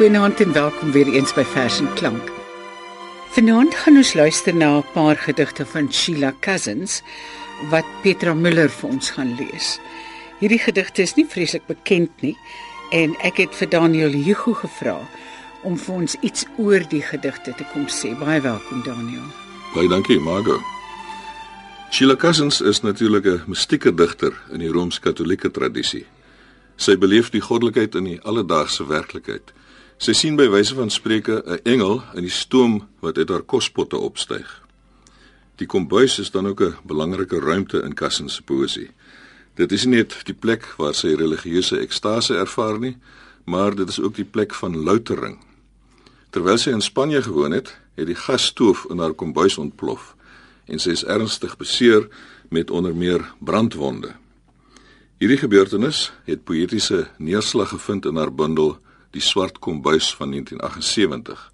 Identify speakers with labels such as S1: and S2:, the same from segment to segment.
S1: Goeienaand en welkom weer eens by Vers en Klank. Vanaand gaan ons luister na 'n paar gedigte van Sheila Cousins wat Petra Müller vir ons gaan lees. Hierdie gedigte is nie vreeslik bekend nie en ek het vir Daniel Hugo gevra om vir ons iets oor die gedigte te kom sê. Baie welkom Daniel.
S2: Baie dankie, Margo. Sheila Cousins is natuurlik 'n mystieke digter in die Rooms-Katolieke tradisie. Sy beleef die goddelikheid in die alledaagse werklikheid. Sy sien by wyse van spreuke 'n engel in die stoom wat uit haar kospotte opstyg. Die kombuis is dan ook 'n belangrike ruimte in Cousins se poësie. Dit is nie net die plek waar sy religieuse ekstase ervaar nie, maar dit is ook die plek van loutering. Terwyl sy in Spanje gewoon het, het die gasstoof in haar kombuis ontplof en sy is ernstig beseer met onder meer brandwonde. Hierdie gebeurtenis het poëtiese neerslag gevind in haar bundel Die swart kombuis van 1978.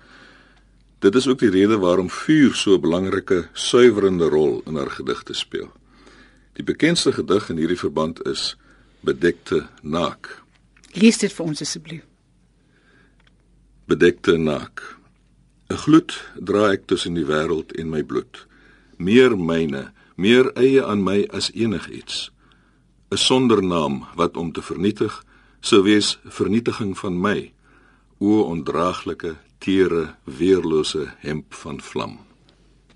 S2: Dit is ook die rede waarom vuur so 'n belangrike suiwerende rol in haar gedigte speel. Die bekendste gedig in hierdie verband is Bedekte naak.
S1: Lees dit vir ons asseblief.
S2: Bedekte naak. 'n Gloed dra ek tussen die wêreld en my bloed. Meer myne, meer eie aan my as enigiets. 'n Sonder naam wat om te vernietig sou wees vernietiging van my. O ondraaglike, tere, weerlose hemp van vlam.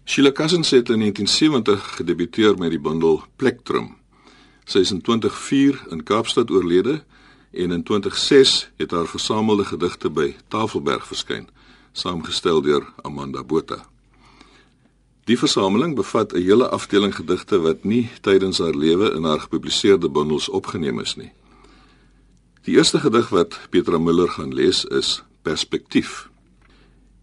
S2: Sheila Cousins het in 1970 gedebuteer met die bundel Plektrum. Sy is in 2004 in Kaapstad oorlede en in 2006 het haar versamelde gedigte by Tafelberg verskyn, saamgestel deur Amanda Botha. Die versameling bevat 'n hele afdeling gedigte wat nie tydens haar lewe in haar gepubliseerde bundels opgeneem is nie. Die eerste gedig wat Petra Müller gaan lees is Perspektief.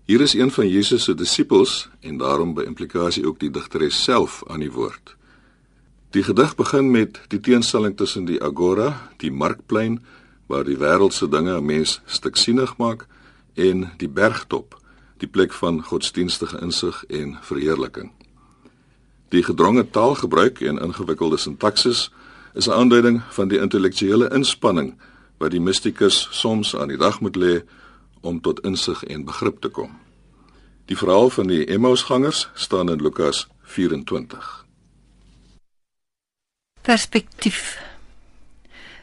S2: Hier is een van Jesus se disippels en daarom by implikasie ook die digteres self aan die woord. Die gedig begin met die teenstelling tussen die agora, die markplein waar die wêreldse dinge 'n mens stiksienig maak en die bergtop, die plek van godsdienstige insig en verheerliking. Die gedronge taalgebruik en ingewikkelde sintaksis is 'n aanduiding van die intellektuele inspanning wat die mistikus soms aan die dag moet lê om tot insig en begrip te kom. Die verhaal van die Emmausgangers staan in Lukas 24.
S3: Perspektief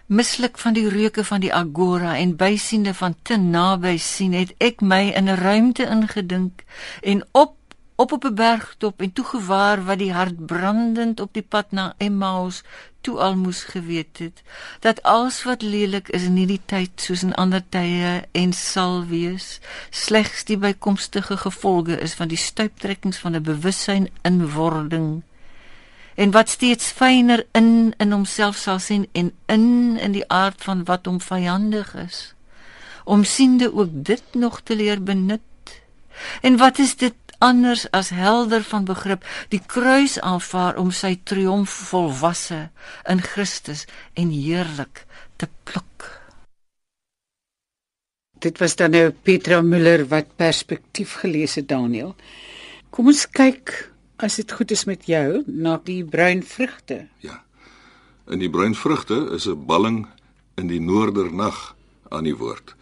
S3: mislik van die reuke van die agora en bysiende van te naby sien het ek my in 'n ruimte ingedink en op op op 'n bergtop en toe gewaar wat die hart brandend op die pad na Emmaus toe al moes geweet het dat alles wat lelik is in hierdie tyd soos in ander tye en sal wees slegs die bykomstige gevolge is van die stuiptrekkings van 'n bewussyn inwording en wat steeds fyner in in homself sal sien en in in die aard van wat hom vyandig is. Om siende ook dit nog te leer benut. En wat is dit anders as helder van begrip die kruis aanvaar om sy triomf volwasse in Christus en heerlik te pluk
S1: Dit was dan nou Petra Müller wat perspektief gelees het Daniel Kom ons kyk As dit goed is met jou, na die bruin vrugte.
S2: Ja. In die bruin vrugte is 'n balling in die noordernag aan die woord.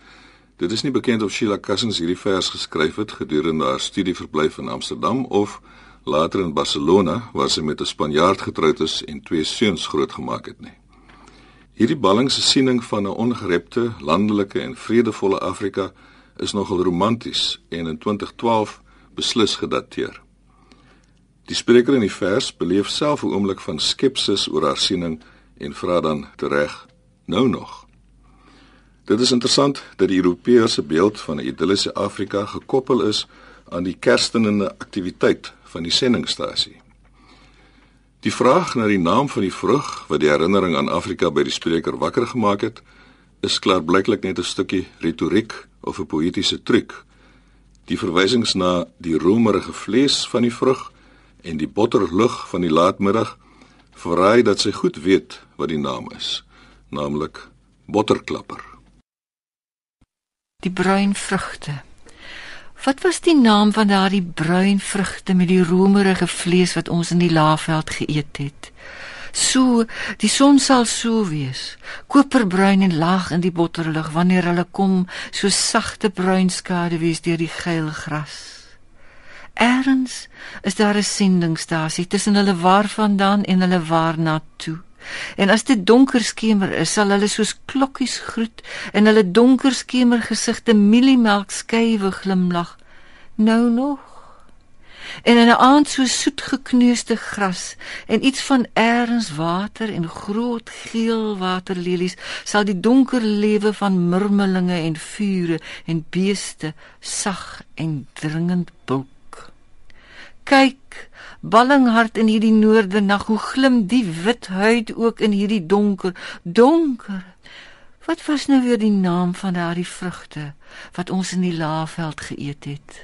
S2: Dit is nie bekend of Sheila Cousins hierdie vers geskryf het gedurende haar studieverblyf in Amsterdam of later in Barcelona waar sy met 'n Spanjaard getroud is en twee seuns grootgemaak het nie. Hierdie balling se siening van 'n ongerepte, landelike en vredevolle Afrika is nogal romanties en in 2012 beslis gedateer. Die spreker in die vers beleef self 'n oomblik van skepsis oor haar siening en vra dan tereg: "Nou nog?" Dit is interessant dat die Europese beeld van 'n idilliese Afrika gekoppel is aan die kerstenende aktiwiteit van die sendingstasie. Die vraag na die naam van die vrug wat die herinnering aan Afrika by die spreker wakker gemaak het, is klaarblyklik net 'n stukkie retoriek of 'n poëtiese truc. Die verwysings na die romerige vlees van die vrug en die botterlug van die laatmiddag verraai dat sy goed weet wat die naam is, naamlik botterklapper.
S3: Die bruin vrugte. Wat was die naam van daardie bruin vrugte met die romerige vlees wat ons in die laafveld geëet het? So, die son sal so wees, koperbruin en laag in die botterlig wanneer hulle kom, so sagte bruin skaduwees deur die geel gras. Erns is daar 'n sendingstasie tussen hulle waarvandaan en hulle waarna toe. En as dit donker skemer is, sal hulle soos klokkies groet en hulle donker skemer gesigte mieliemelk skywe glimlag. Nou nog en in 'n aand so soet gekneusde gras en iets van eers water en groot geel waterlelies sal die donker lewe van murmelinge en vure en beeste sag en dringend bulk kyk ballinghart in hierdie noorde nag hoe glim die wit huid ook in hierdie donker donker? Wat was nou weer die naam van daardie vrugte wat ons in die laafveld geëet het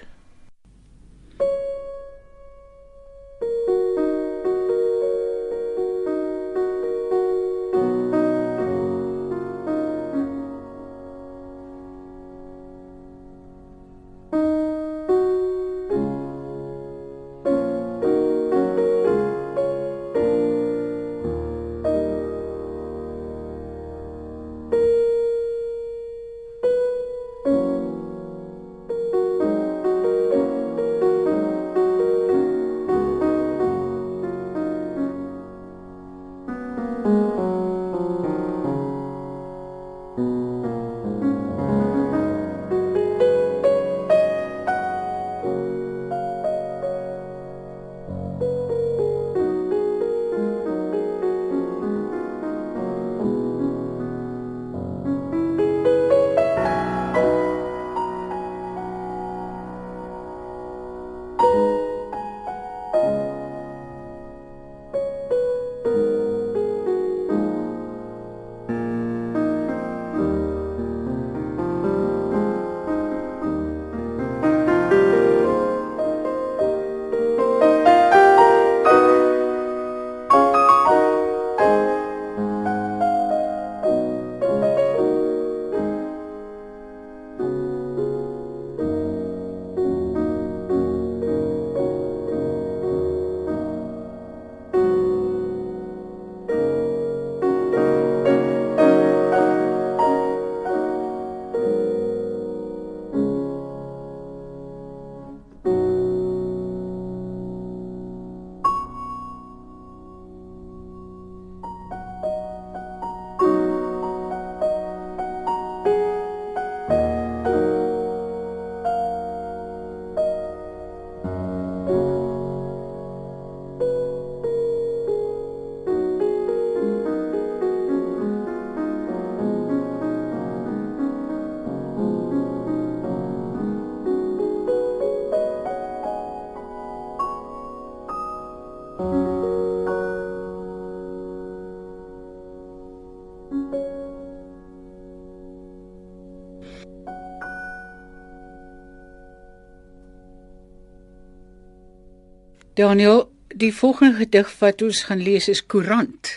S1: Daniel, die volgende gedig wat ons gaan lees is Koerant.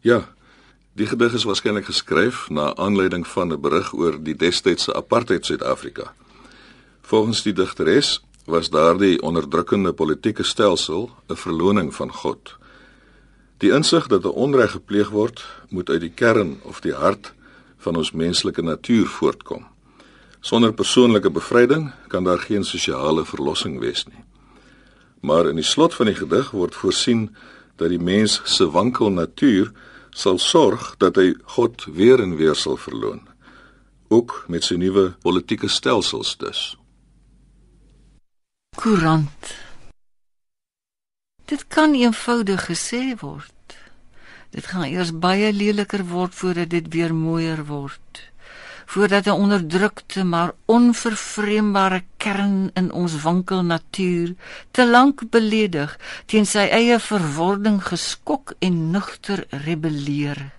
S2: Ja. Die gedig is waarskynlik geskryf na aanleiding van 'n berig oor die destydse apartheid Suid-Afrika. Volgens die digteres was daardie onderdrukkende politieke stelsel 'n verloning van God. Die insig dat 'n onreg gepleeg word, moet uit die kern of die hart van ons menslike natuur voortkom. Sonder persoonlike bevryding kan daar geen sosiale verlossing wees nie. Maar in die slot van die gedig word voorsien dat die mens se wankel natuur sal sorg dat hy God weer en weer sal verloon, ook met sy nuwe politieke stelsels dus.
S3: Koerant. Dit kan eenvoudig gesê word. Dit gaan eers baie leliker word voordat dit weer mooier word voordat 'n onderdrukte maar onvervreembare kern in ons wankel natuur te lank beledig teen sy eie verwording geskok en nugter rebelleer.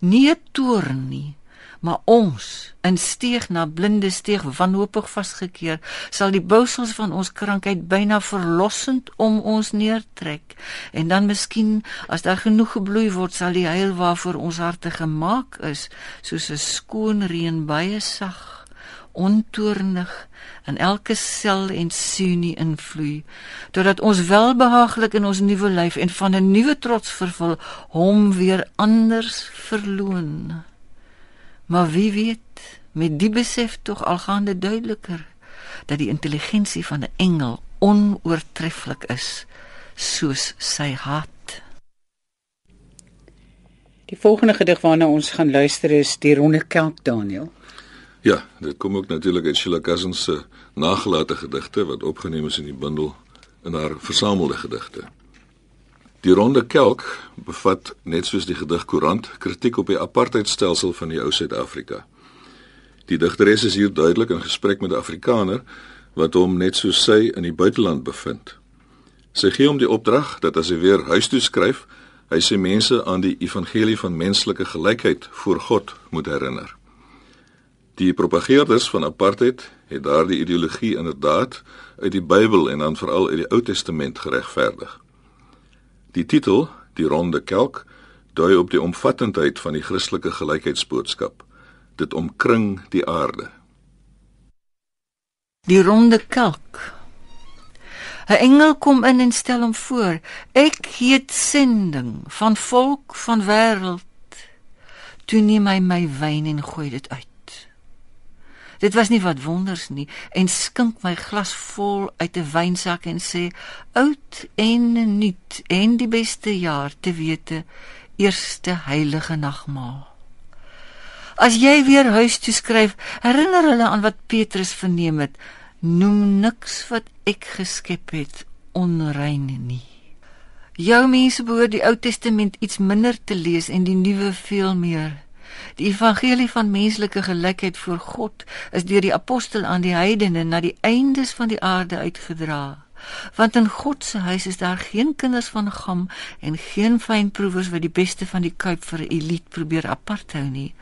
S3: Nie toorn nie, maar ons in steeg na blinde steeg wanhoopig vasgekeer sal die bousels van ons krankheid byna verlossend om ons neertrek. En dan miskien as daar genoeg gebloei word sal die heil waarvoor ons harte gemaak is soos 'n skoon reën baie sag ontoornig in elke sel en sunie invloei totdat ons welbehaaglik in ons nuwe lyf en van 'n nuwe trots vervul hom weer anders verloon maar wie weet met die besef tog algaande duideliker dat die intelligensie van 'n engel onoortreffelik is soos sy hart
S1: Die volgende gedig waarna ons gaan luister is Die Ronde Kelk Daniel.
S2: Ja, dit kom ook natuurlik uit Sheila Cousins se nagelate gedigte wat opgeneem is in die bundel in haar versamelde gedigte. Die Ronde Kelk bevat net soos die gedig Koerant kritiek op die apartheidstelsel van die ou Suid-Afrika. Die digteres is hier duidelik in gesprek met 'n Afrikaner wat hom net soos sy in die buiteland bevind. Sy gee hom die opdrag dat as hy weer huis toe skryf, hy sy mense aan die evangelie van menslike gelykheid voor God moet herinner. Die propageerders van apartheid het daardie ideologie inderdaad uit die Bybel en dan veral uit die Ou Testament geregverdig. Die titel, Die Ronde Kelk, dui op die omvattendheid van die Christelike gelykheidsboodskap. Dit omkring die aarde.
S3: Die Ronde Kelk. 'n Engel kom in en stel hom voor. Ek heet sending van volk van wêreld. Toe neem hy my wyn en gooi dit uit. Dit was nie wat wonders nie en skink my glas vol uit 'n wynsak en sê oud en nuut en die beste jaar te wete eerste heilige nagmaal. As jy weer huis toe skryf, herinner hulle aan wat Petrus verneem het. Noem niks wat ek geskep het onrein nie. Jou mense behoort die Ou Testament iets minder te lees en die Nuwe veel meer. Die evangelie van menslike gelykheid voor God is deur die apostel aan die heidene na die eindes van die aarde uitgedra. Want in God se huis is daar geen kinders van gam en geen fynproevers wat die beste van die kuip vir 'n elite probeer apart hou nie.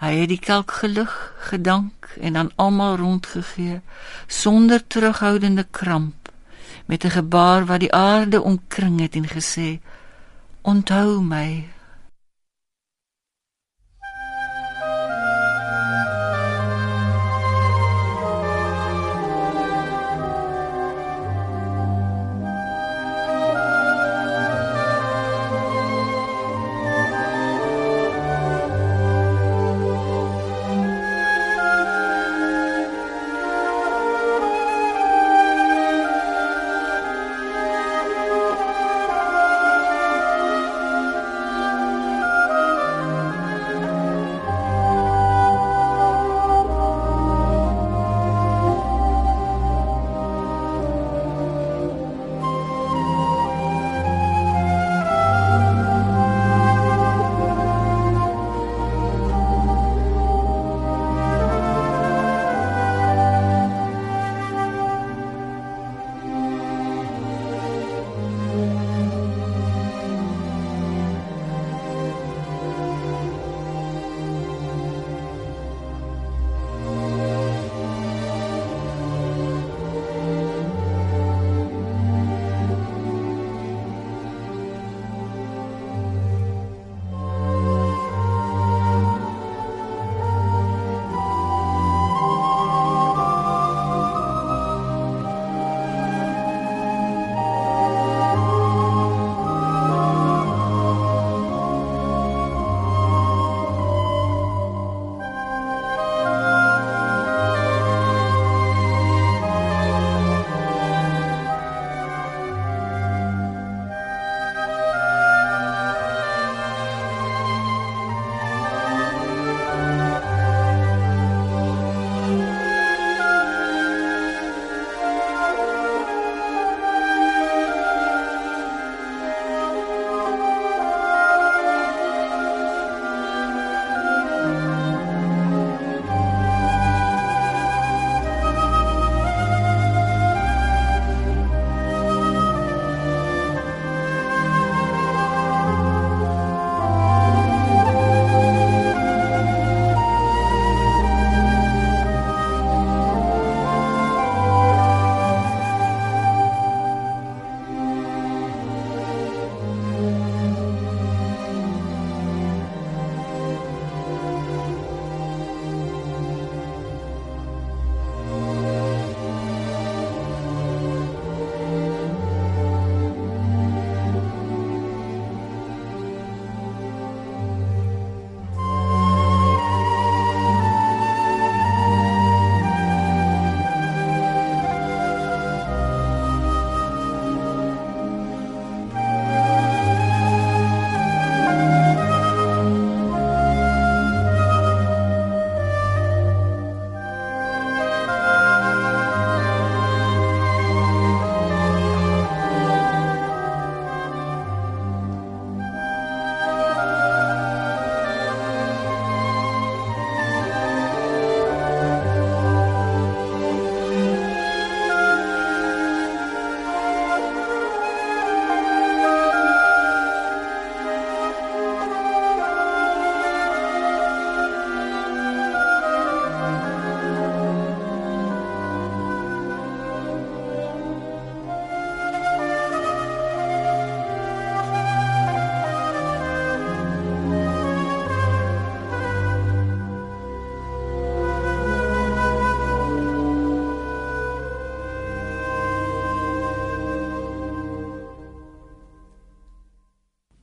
S3: Hy het die kelk gelig, gedank en aan almal rondgegee sonder terughoudende kramp met 'n gebaar wat die aarde omkring het en gesê: "Onthou my,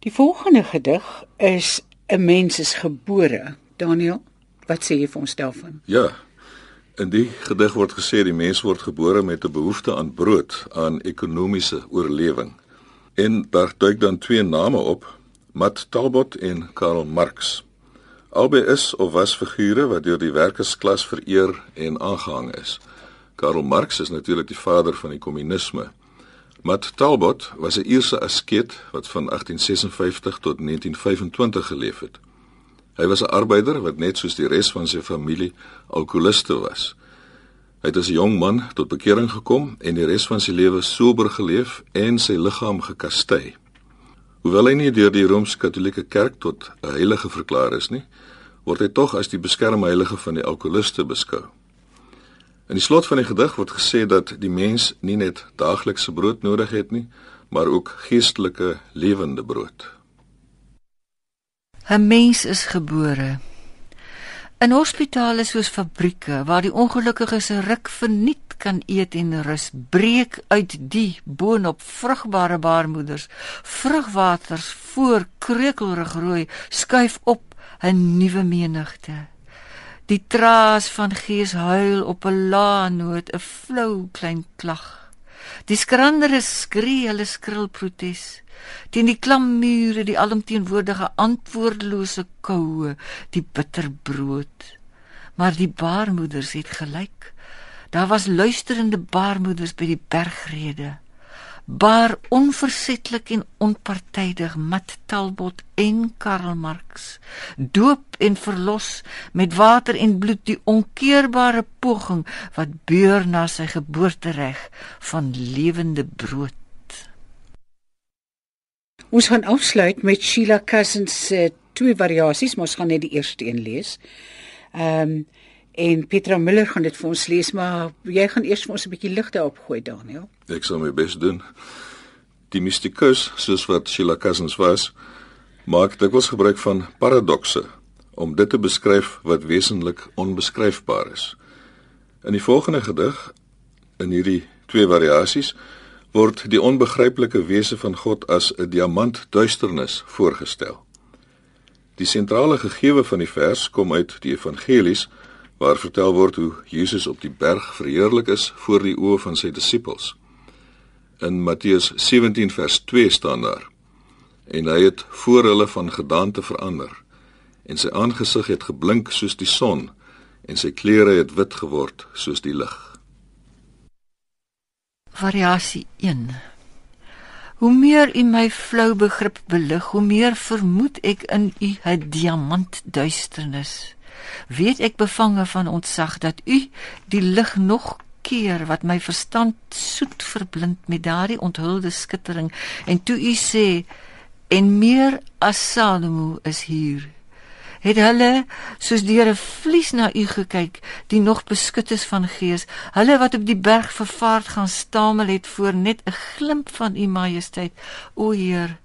S1: Die volgende gedig is 'n mens is gebore. Daniel, wat sê jy vir ons daarvan?
S2: Ja. In die gedig word gesê die mens word gebore met 'n behoefte aan brood, aan ekonomiese oorlewing. En daar duik dan twee name op, Matt Talbot en Karl Marx. Albei is of was figure wat deur die werkersklas vereer en aangehang is. Karl Marx is natuurlik die vader van die kommunisme. Matt Talbot was 'n Ierse askeet wat van 1856 tot 1925 geleef het. Hy was 'n arbeider wat net soos die res van sy familie alkoholiste was. Hy het as 'n jong man tot bekering gekom en die res van sy lewe sober geleef en sy liggaam gekastei. Hoewel hy nie deur die Rooms-Katolieke Kerk tot 'n heilige verklaar is nie, word hy tog as die beskermheilige van die alkoholiste beskou. In die slot van die gedig word gesê dat die mens nie net daaglikse brood nodig het nie, maar ook geestelike lewende brood.
S3: 'n Mens is gebore. In hospitale soos fabrieke waar die ongelukkiges 'n ruk verniet kan eet en rus, breek uit die boonop vrugbare baarmoeders, vrugwaters voor kreukelrig rooi skuif op 'n nuwe menigte. Die traas van gees huil op 'n lae noot, 'n flou klein klag. Die skrandere skree hulle skril protes teen die klam mure, die alomteenwoordige antwoordelose koue, die bitter brood. Maar die baarmoeders het gelyk. Daar was luisterende baarmoeders by die bergrede baar onversetlik en onpartydig Mat Talbot en Karl Marx doop en verlos met water en bloed die onkeerbare poging wat beur na sy geboortereg van lewende brood
S1: Ons gaan afsluit met Sheila Cousins se twee variasies, maar ons gaan net die eerste een lees. Ehm um, en Petra Miller gaan dit vir ons lees, maar jy gaan eers vir ons 'n bietjie lig daarop gooi, Daniel.
S2: Ek sal my bes doen. Die mystikus, soos wat Sheila Cousins was, maak dikwels gebruik van paradokse om dit te beskryf wat wesenlik onbeskryfbaar is. In die volgende gedig, in hierdie twee variasies, word die onbegryplike wese van God as 'n diamant duisternis voorgestel. Die sentrale gegewe van die vers kom uit die evangelies waar vertel word hoe Jesus op die berg verheerlik is voor die oë van sy disippels. In Matteus 17 vers 2 staan daar: En hy het voor hulle van gedaante verander en sy aangesig het geblink soos die son en sy klere het wit geword soos die lig.
S3: Variasie 1 Hoe meer u my flou begrip belig, hoe meer vermoed ek in u 'n diamant duisternis weet ek bevange van ontzag dat u die lig nog keer wat my verstand soet verblind met daardie onthulde skittering en toe u sê en meer as Salomo is hier. Het hulle soos deur 'n vlies na u gekyk die nog beskut is van gees hulle wat op die berg vervaard gaan stamel het voor net 'n glimp van u majesteit o heer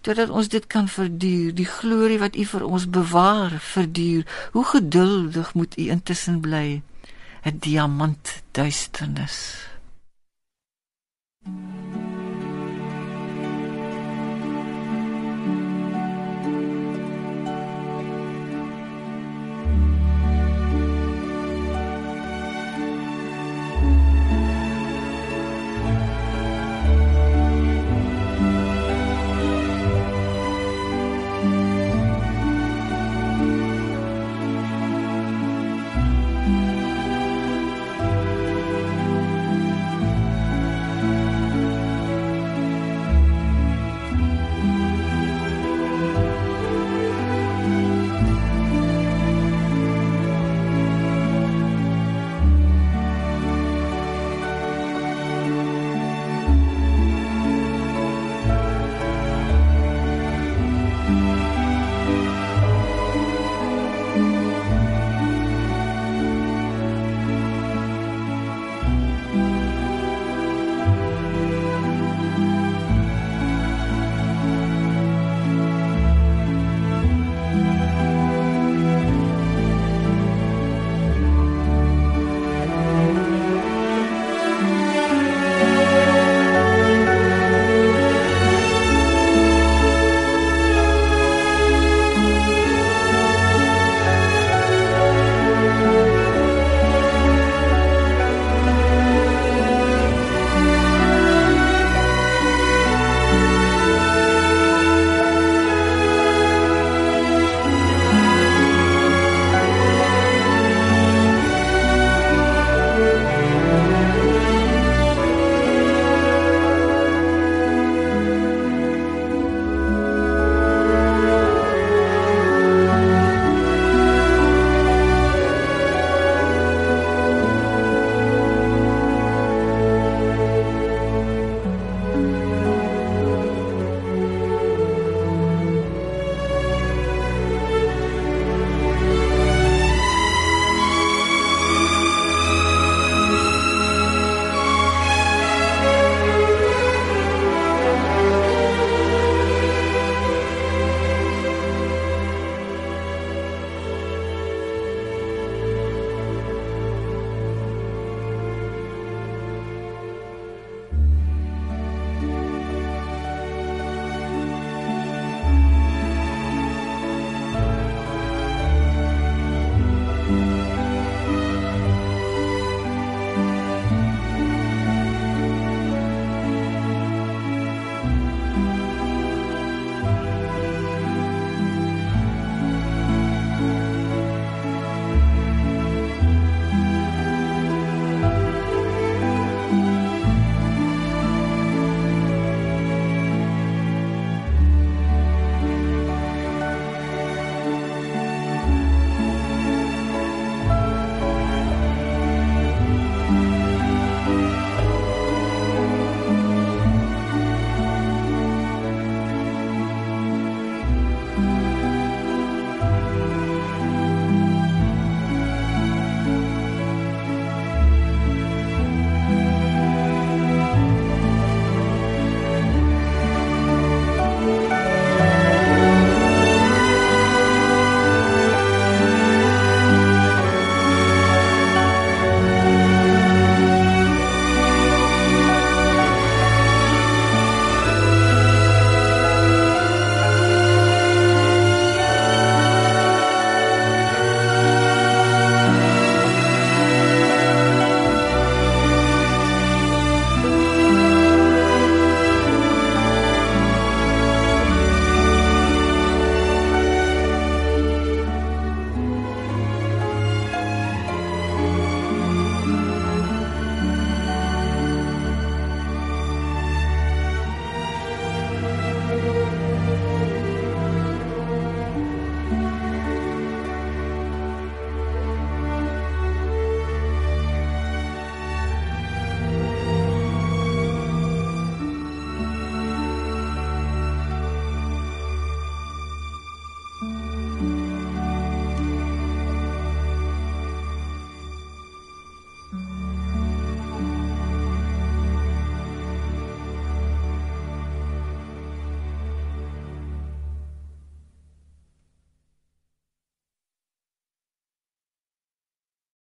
S3: totdat ons dit kan verduur, die glorie wat U vir ons bewaar, verduur. Hoe geduldig moet U intussen bly? 'n Diamant duisternis.